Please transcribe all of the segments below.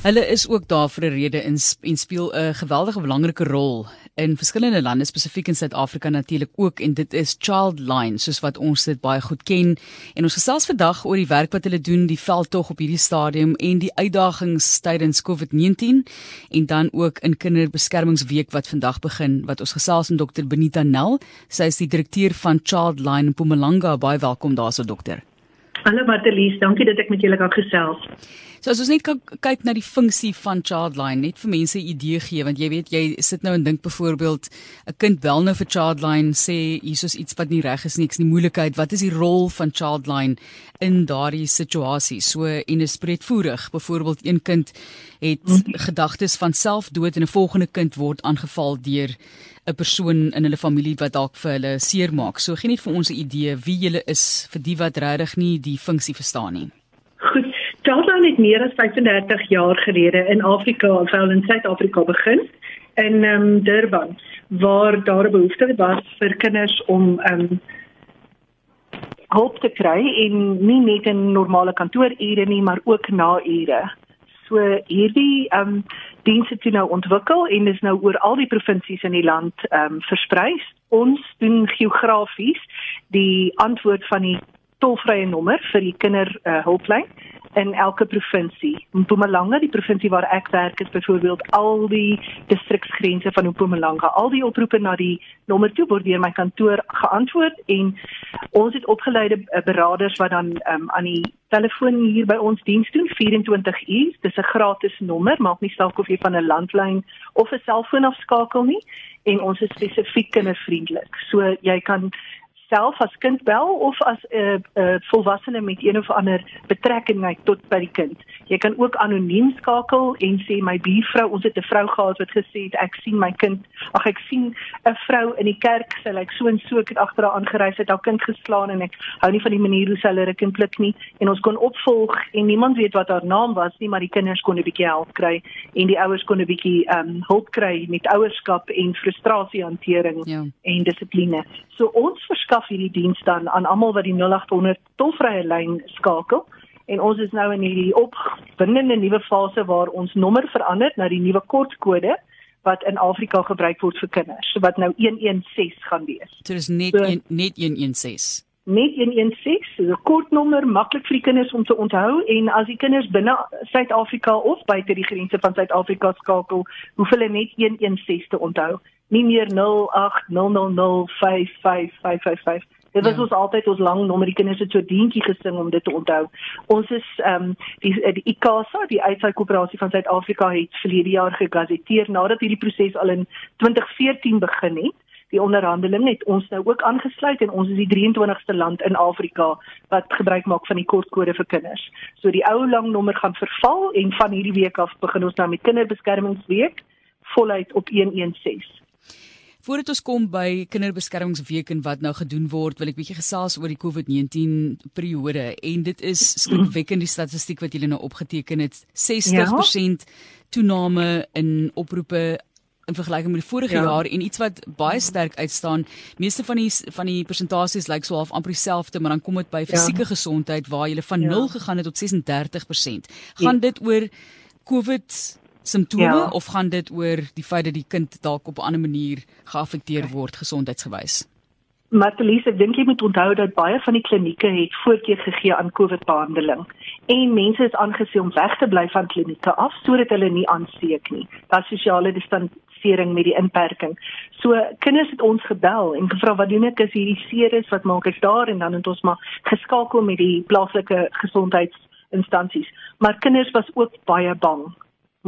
Hulle is ook daar vir 'n rede en en speel 'n geweldige belangrike rol in verskillende lande spesifiek in Suid-Afrika natuurlik ook en dit is Childline soos wat ons dit baie goed ken. En ons gesels vandag oor die werk wat hulle doen die veldtog op hierdie stadium en die uitdagings tydens COVID-19 en dan ook in kinderbeskermingsweek wat vandag begin wat ons gesels met dokter Benita Nel. Sy is die direkteur van Childline in Mpumalanga. Baie welkom daarso dokter. Hallo Martelies. Dankie dat ek met julle kan gesels So as ons net kyk na die funksie van Childline, net vir mense 'n idee gee want jy weet jy sit nou en dink byvoorbeeld 'n kind bel nou vir Childline sê hier is iets wat nie reg is nie, ek's nie moeilikheid, wat is die rol van Childline in daardie situasie? So en is breedvoerig. Byvoorbeeld een kind het gedagtes van selfdood en 'n volgende kind word aangeval deur 'n persoon in hulle familie wat dalk vir hulle seermaak. So gee net vir ons 'n idee wie jy is vir die wat regtig nie die funksie verstaan nie. Charleston het meer as 35 jaar gelede in Afrika, veral in Suid-Afrika begin in um, Durban waar daar 'n behoefte was vir kinders om um, hulp te kry en nie net in normale kantoorure nie, maar ook na ure. So hierdie ehm um, dienste toe nou ontwikkel en is nou oor al die provinsies in die land ehm um, versprei. Ons doen geografies die antwoord van die tolvrye nommer vir die kinder uh, hulplyn in elke provinsie. Mpumalanga, die provinsie waar ek werk, is byvoorbeeld al die distriksgrense van Mpumalanga. Al die oproepe na die nommer toe word deur my kantoor geantwoord en ons het opgeleide eh, beraders wat dan um, aan die telefoon hier by ons diens doen 24 uur. Dis 'n gratis nommer, maak nie saak of jy van 'n landlyn of 'n selfoon afskakel nie en ons is spesifiek kindervriendelik. So jy kan self as kind bel of as 'n uh, uh, volwassene met een of ander betrekking tot by die kind. Jy kan ook anoniem skakel en sê my buurvrou, ons het 'n vrou gehad wat gesê het ek sien my kind, ag ek sien 'n vrou in die kerk, sy lyk so en so ek het agter haar aangery, sy het haar kind geslaan en ek hou nie van die manier hoe sy hulle kind pluk nie en ons kon opvolg en niemand weet wat haar naam was nie, maar die kinders kon 'n bietjie help kry en die ouers kon 'n bietjie ehm um, hulp kry met ouerskap en frustrasiehantering ja. en dissipline. So ons verskaf verskaf hierdie diens dan aan almal wat die 0800 tolvrye lyn skakel en ons is nou in hierdie opwindende nuwe fase waar ons nommer verander na die nuwe kortkode wat in Afrika gebruik word vir kinders wat nou 116 gaan wees. So dis net so, een, net 116. Net 116, so 'n kortnommer maklik vir die kinders om te onthou en as die kinders binne Suid-Afrika of buite die grense van Suid-Afrika skakel, hoef hulle net 116 te onthou nie meer 0800055555. Dit was ja. ons altyd ons lang nommer die kinders het so dientjie gesing om dit te onthou. Ons is ehm um, die die ICASA, die Uitsaai Koöperasie van Suid-Afrika het verlede jaar gegazetteer nadat hierdie proses al in 2014 begin het. Die onderhandeling het ons nou ook aangesluit en ons is die 23ste land in Afrika wat gebruik maak van die kortkode vir kinders. So die ou lang nommer gaan verval en van hierdie week af begin ons nou met kinderbeskermingsweek voluit op 116. Voordat ons kom by kinderbeskermingsweek en wat nou gedoen word, wil ek bietjie gesels oor die COVID-19 periode en dit is skrikwekkend die statistiek wat julle nou opgeteken het. 60% ja? toename in oproepe in vergelyking met die vorige ja. jaar en iets wat baie sterk uitstaan. Meeste van die van die persentasies lyk so half amper dieselfde, maar dan kom dit by ja. fisieke ja. gesondheid waar jy van ja. 0 gegaan het tot 36%. Gaan ja. dit oor COVID simptome ja. of gaan dit oor die feit dat die kind dalk op 'n ander manier geaffekteer word gesondheidsgewys? Martelies, ek dink jy moet onthou dat baie van die klinieke het voorkeur gegee aan COVID-behandeling en mense is aangesien om weg te bly van klinieke af sodat hulle nie aansteek nie. Daar sosiale distansering met die inperking. So kinders het ons gebel en gevra wat doen ek as hierdie seer is, wat maak ek daar en dan het ons maar geskakel met die plaaslike gesondheidsinstansies. Maar kinders was ook baie bang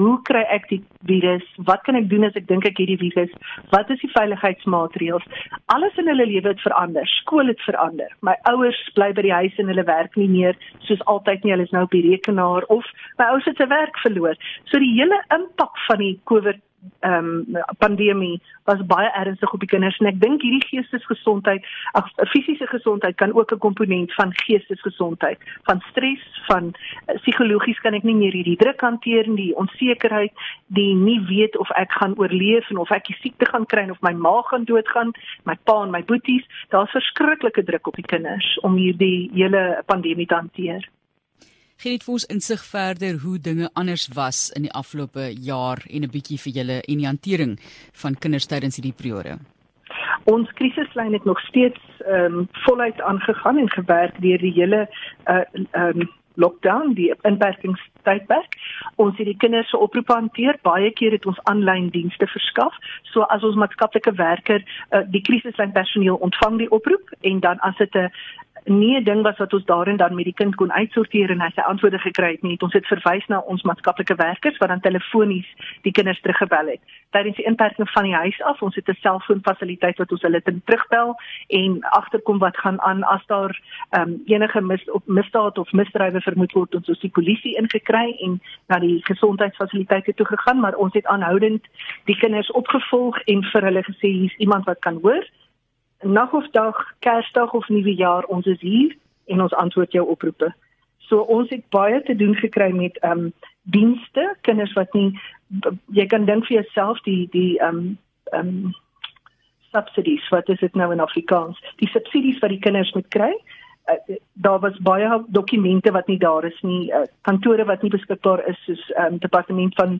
Hoe kry ek die virus? Wat kan ek doen as ek dink ek het die virus? Wat is die veiligheidsmaatreëls? Alles in hulle lewe het verander. Skool het verander. My ouers bly by die huis en hulle werk nie meer soos altyd nie. Hulle is nou op die rekenaar of my ouers het se werk verloor. So die hele impak van die COVID ehm um, pandemie was baie ernstig op die kinders en ek dink hierdie geestesgesondheid, ag fisiese gesondheid kan ook 'n komponent van geestesgesondheid, van stres, van uh, psigologies kan ek nie meer hierdie druk hanteer nie, die onsekerheid, die nie weet of ek gaan oorleef en of ek die siekte gaan kry of my ma gaan doodgaan, my pa en my boeties, daar's verskriklike druk op die kinders om hierdie hele pandemie te hanteer. Gee net vir ons insig verder hoe dinge anders was in die afgelope jaar en 'n bietjie vir julle en die hantering van kinders tydens hierdie periode. Ons krisislyn het nog steeds ehm um, voluit aangegaan en gewerk deur die hele uh ehm um, lockdown, die inperkingstydperk. Ons het die kinders se oproepe hanteer. Baie keer het ons aanlyn dienste verskaf. So as ons maatskaplike werker uh, die krisislyn personeel ontvang die oproep en dan as dit 'n nie 'n ding was wat ons daarin dan met die kind kon uitsorteer en hy sy antwoorde gekry het nie. Ons het verwys na ons maatskaplike werkers wat dan telefonies die kinders teruggebel het. Tydens die inperking van die huis af, ons het 'n selfoonfasiliteit wat ons hulle ten terugbel en agterkom wat gaan aan as daar um, enige mis op misdaad of misdrywe vermoed word, ons het die polisie ingekry en na die gesondheidsfasiliteite toe gegaan, maar ons het aanhoudend die kinders opgevolg en vir hulle gesê hier's iemand wat kan hoor nag of dag, Kersdag of Nuwe Jaar, ons is hier en ons antwoord jou oproepe. So ons het baie te doen gekry met ehm um, dienste, kinders wat nie jy kan dink vir jouself die die ehm um, ehm um, subsidies, wat is dit nou in Afrikaans? Die subsidies wat die kinders moet kry. Uh, daar was baie dokumente wat nie daar is nie, uh, kantore wat nie beskikbaar is soos ehm um, departement van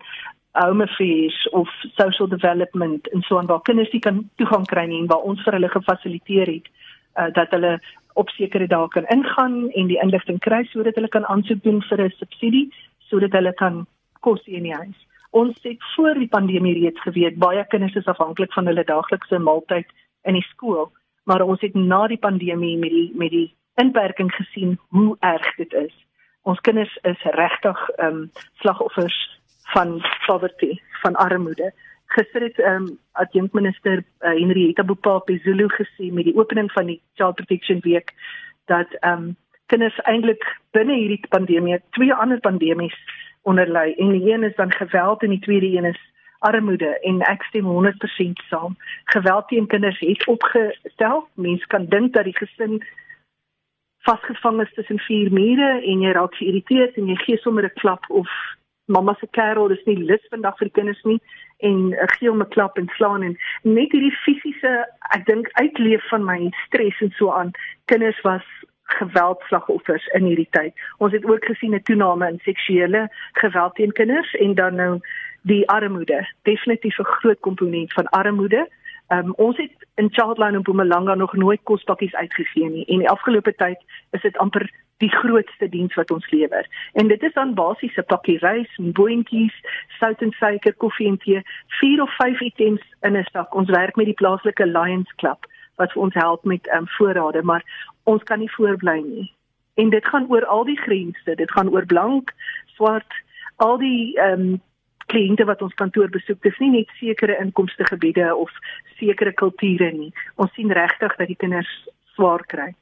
home affairs of social development en so aan waar kinders nie kan toegang kry nie en waar ons vir hulle gefasiliteer het uh, dat hulle op sekere dae kan ingaan en die inligting kry sodat hulle kan aansoek doen vir 'n subsidie sodat hulle kan kos in die huis. Ons het voor die pandemie reeds geweet baie kinders is afhanklik van hulle daaglikse maaltyd in die skool, maar ons het na die pandemie met die met die inperking gesien hoe erg dit is. Ons kinders is regtig ehm um, slagoffers van poverty, van armoede. Gister het ehm um, adjunkminister uh, Henrietta Bopapi Zulu gesê met die opening van die Child Protection Week dat ehm um, kinders eintlik binne hierdie pandemie twee ander pandemies onderlei en die een is dan geweld en die tweede een is armoede en ek stem 100% saam. Geweld teen kinders het opgestel. Mense kan dink dat die gesin vasgevang is tussen vier mure en jy raak geïrriteerd en jy gee sommer 'n klap of mamma se kerel dis nie lus vandag vir kinders nie en uh, gee hom 'n klap en slaan en net hierdie fisiese ek dink uitleef van my stres en so aan kinders was geweldslagoffers in hierdie tyd. Ons het ook gesien 'n toename in seksuele geweld teen kinders en dan nou die armoede, definitief 'n groot komponent van armoede. Um, ons het in Childline in Mpumalanga nog nooit kospakkies uitgegee nie en die afgelope tyd is dit amper die grootste diens wat ons lewer. En dit is dan basies 'n pakkie rys, boontjies, sout en suiker, koffie en tee, vier of vyf items in 'n sak. Ons werk met die plaaslike Lions Club wat vir ons help met ehm um, voorrade, maar ons kan nie voorbly nie. En dit gaan oor al die grense. Dit gaan oor blank, swart, al die ehm um, kliënte wat ons kantoor besoek. Dis nie net sekere inkomste gebiede of sekere kulture nie. Ons sien regtig dat die kinders swaar kry.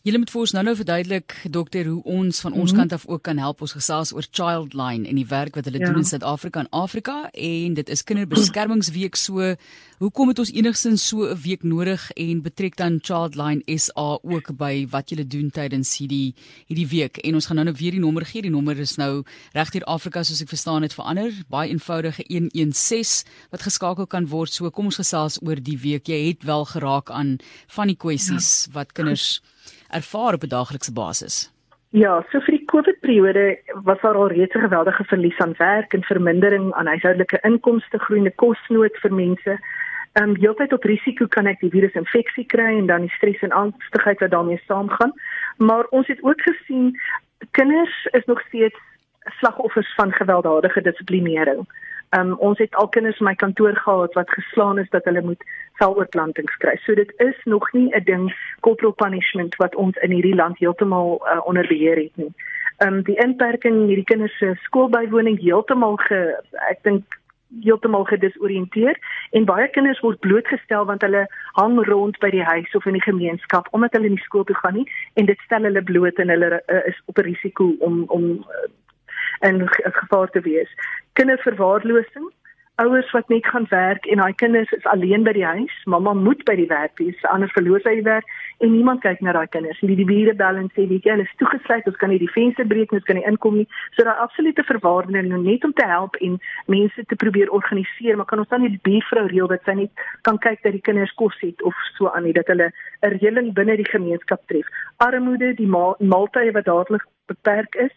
Julle moet vir ons nou-nou verduidelik dokter hoe ons van ons mm -hmm. kant af ook kan help ons gesels oor Childline en die werk wat hulle ja. doen in Suid-Afrika en Afrika en dit is kinderbeskermingsweek so hoekom het ons enigsins so 'n week nodig en betrek dan Childline SA ook by wat julle doen tydens hierdie hierdie week en ons gaan nou-nou weer die nommer gee die nommer is nou reg hier Afrika soos ek verstaan het verander baie eenvoudige 116 wat geskakel kan word so kom ons gesels oor die week jy het wel geraak aan van die kwessies ja. wat kinders ervaar op 'n daaglikse basis? Ja, so vir die COVID-periode was daar al reeds 'n geweldige verlies aan werk en vermindering aan huishoudelike inkomste, groeiende kosnood vir mense. Ehm um, heeltyd op risiko kan ek die virusinfeksie kry en dan die stres en angstigheid wat daarmee saamgaan. Maar ons het ook gesien kinders is nog steeds slagoffers van gewelddadige dissiplinering. Um, ons het al kinders in my kantoor gehad wat geslaan is dat hulle moet veloorplantings kry. So dit is nog nie 'n ding corporal punishment wat ons in hierdie land heeltemal uh, onder beheer het nie. Ehm um, die inperking hierdie kinders se skoolbywoning heeltemal ge ek dink heeltemal gedisoriënteer en baie kinders word blootgestel want hulle hang rond by die huis of in die gemeenskap omdat hulle nie skool toe gaan nie en dit stel hulle bloot en hulle uh, is op 'n risiko om om uh, in gevaar te wees. Kinderverwaarlosing, ouers wat net gaan werk en daai kinders is alleen by die huis, mamma moet by die werk wees, anders verloor sy die werk en niemand kyk na daai kinders nie. Die bure bel en sê, "Weet jy, hulle is toegesluit, ons kan nie die venster breek nie, ons kan nie inkom nie." So daai absolute verwaardiging net om te help en mense te probeer organiseer, maar kan ons dan nie die buurvrou reël dat sy net kan kyk dat die kinders kos het of so aan nie, dat hulle 'n reëling binne die gemeenskap tref. Armoede, die maaltye wat dadelik beperk is,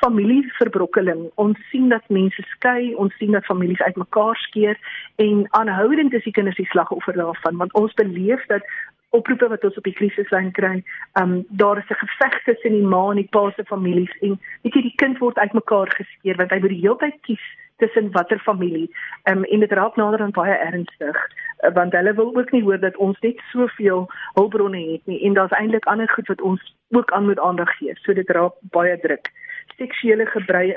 familieverbrokkeling. Ons sien dat mense skei, ons sien dat families uitmekaar skeer en aanhoudend is die kinders die slagoffer daarvan want ons beleef dat oproepe wat ons op die krisislyn kry, ehm um, daar is 'n geveg tussen die ma en die pa se families en weet jy die kind word uitmekaar geskeer want hy moet die hele tyd kies tussen watter familie. Ehm um, en dit raak nader aan baie ernstig uh, want hulle wil ook nie hoor dat ons net soveel hulpbronne het nie en daar's eintlik ander goed wat ons ook aan moet aandag gee. So dit raak baie druk seksuele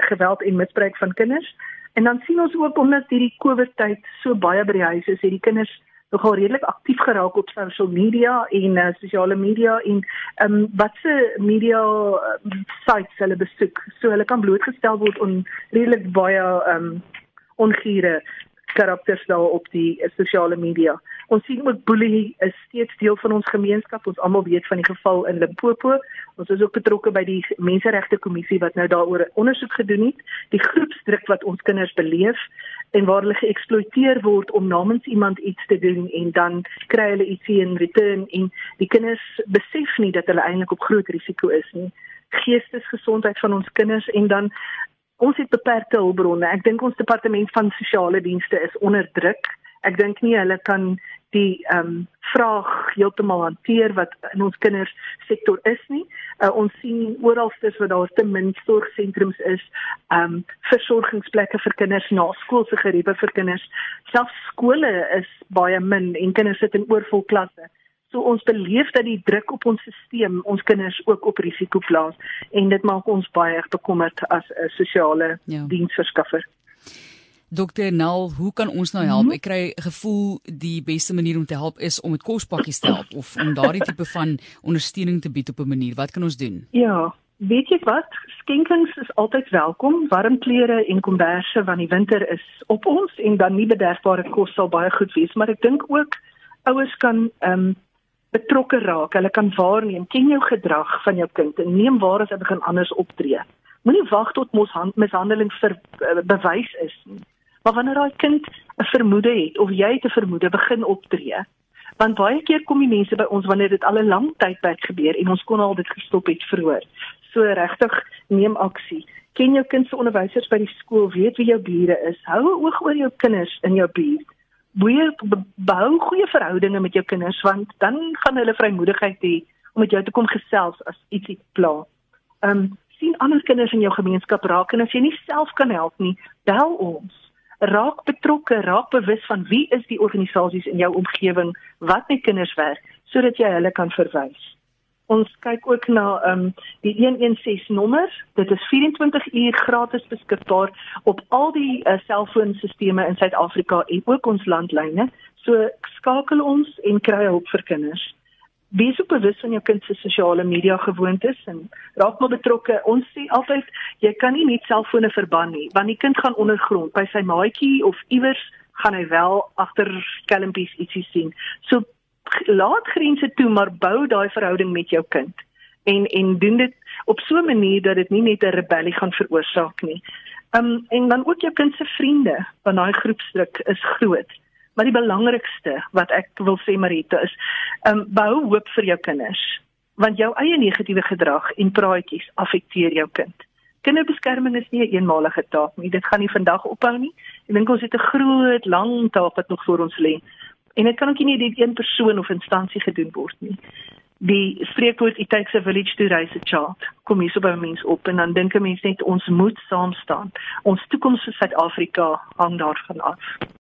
geweld en misbruik van kinders. En dan sien ons ook omdat hierdie COVID tyd so baie by die huis is, het die kinders nogal redelik aktief geraak op social media en uh, sosiale media en ehm um, wat se media uh, sites hulle besoek. So hulle kan blootgestel word aan redelik baie ehm um, ongure karakters daar op die sosiale media. Ons sien ook boelie is steeds deel van ons gemeenskap. Ons almal weet van die geval in Limpopo. Ons is ook betrokke by die Menseregte Kommissie wat nou daaroor ondersoek gedoen het. Die groepsdruk wat ons kinders beleef en waar hulle geëksploiteer word om namens iemand iets te doen en dan kry hulle iets in return en die kinders besef nie dat hulle eintlik op groot risiko is nie. Geestesgesondheid van ons kinders en dan ons het beperkte hulpbronne. Ek dink ons departement van sosiale dienste is onder druk. Ek dink nie hulle kan die ehm um, vraag heeltemal hanteer wat in ons kinders sektor is nie. Uh, ons sien oralstes waar daar te min sorgsentrums is, ehm um, versorgingsplekke vir kinders na skoolse geriewe vir kinders. Selfs skole is baie min en kinders sit in oorvol klasse. So ons beleef dat die druk op ons stelsel ons kinders ook op risiko plaas en dit maak ons baie bekommerd as 'n sosiale ja. diensverskaffer. Dokter Nel, hoe kan ons nou help? Mhm. Ek kry gevoel die beste manier om te help is om met kospakkies te help of om daardie tipe van ondersteuning te bied op 'n manier. Wat kan ons doen? Ja, weet jy wat? Skenkings is altyd welkom. Warm klere en komberse want die winter is op ons en dan nie bederfbare kos sal baie goed wees, maar ek dink ook ouers kan ehm um, betrokke raak. Hulle kan waarneem ken jou gedrag van jou kind en neem waar as hy begin anders optree. Moenie wag tot mos mishandeling vir uh, bewys is nie. Maar wanneer daai kind 'n vermoede het of jy het 'n vermoede begin optree, want baie keer kom die mense by ons wanneer dit al 'n lang tydperk gebeur en ons kon al dit gestop het vroeër. So regtig neem aksie. Ken jou kind se onderwysers by die skool, weet wie jou bure is. Hou 'n oog oor jou kinders in jou buurt. Boeie bou goeie verhoudinge met jou kinders want dan gaan hulle vrymoedigheid hê om met jou te kom gesels as ietsie pla. Ehm um, sien ander kinders in jou gemeenskap raak en as jy nie self kan help nie, bel ons raak betrokke, raak bewus van wie is die organisasies in jou omgewing wat met kinders werk sodat jy hulle kan verwys. Ons kyk ook na ehm um, die 116 nommer. Dit is 24 uur gratis beskikbaar op al die uh, selfoonstelsels in Suid-Afrika en ook ons landlyne. So skakel ons en kry hulp vir kinders wees ook bewus van jou kind se sosiale media gewoontes en raak maar betrokke. Ons sê altyd jy kan nie net selfone verban nie, want die kind gaan ondergrond by sy maatjie of iewers gaan hy wel agter skelmpies ietsie sien. So laat grense toe, maar bou daai verhouding met jou kind. En en doen dit op so 'n manier dat dit nie net 'n rebellie gaan veroorsaak nie. Um en dan ook jou kind se vriende, want daai groepsdruk is groot. Maar die belangrikste wat ek wil sê Marita is, um, bou hoop vir jou kinders, want jou eie negatiewe gedrag en praatjies affekteer jou kind. Kinderbeskerming is nie 'n een eenmalige taak nie. Dit gaan nie vandag ophou nie. Ek dink ons het 'n groot, lang taak wat nog voor ons lê. En dit kan ook nie net een persoon of instansie gedoen word nie. Die spreekwoord it takes a village to raise a child. Kom hier so by mense op en dan dink 'n mens net ons moet saam staan. Ons toekoms vir Suid-Afrika hang daarvan af.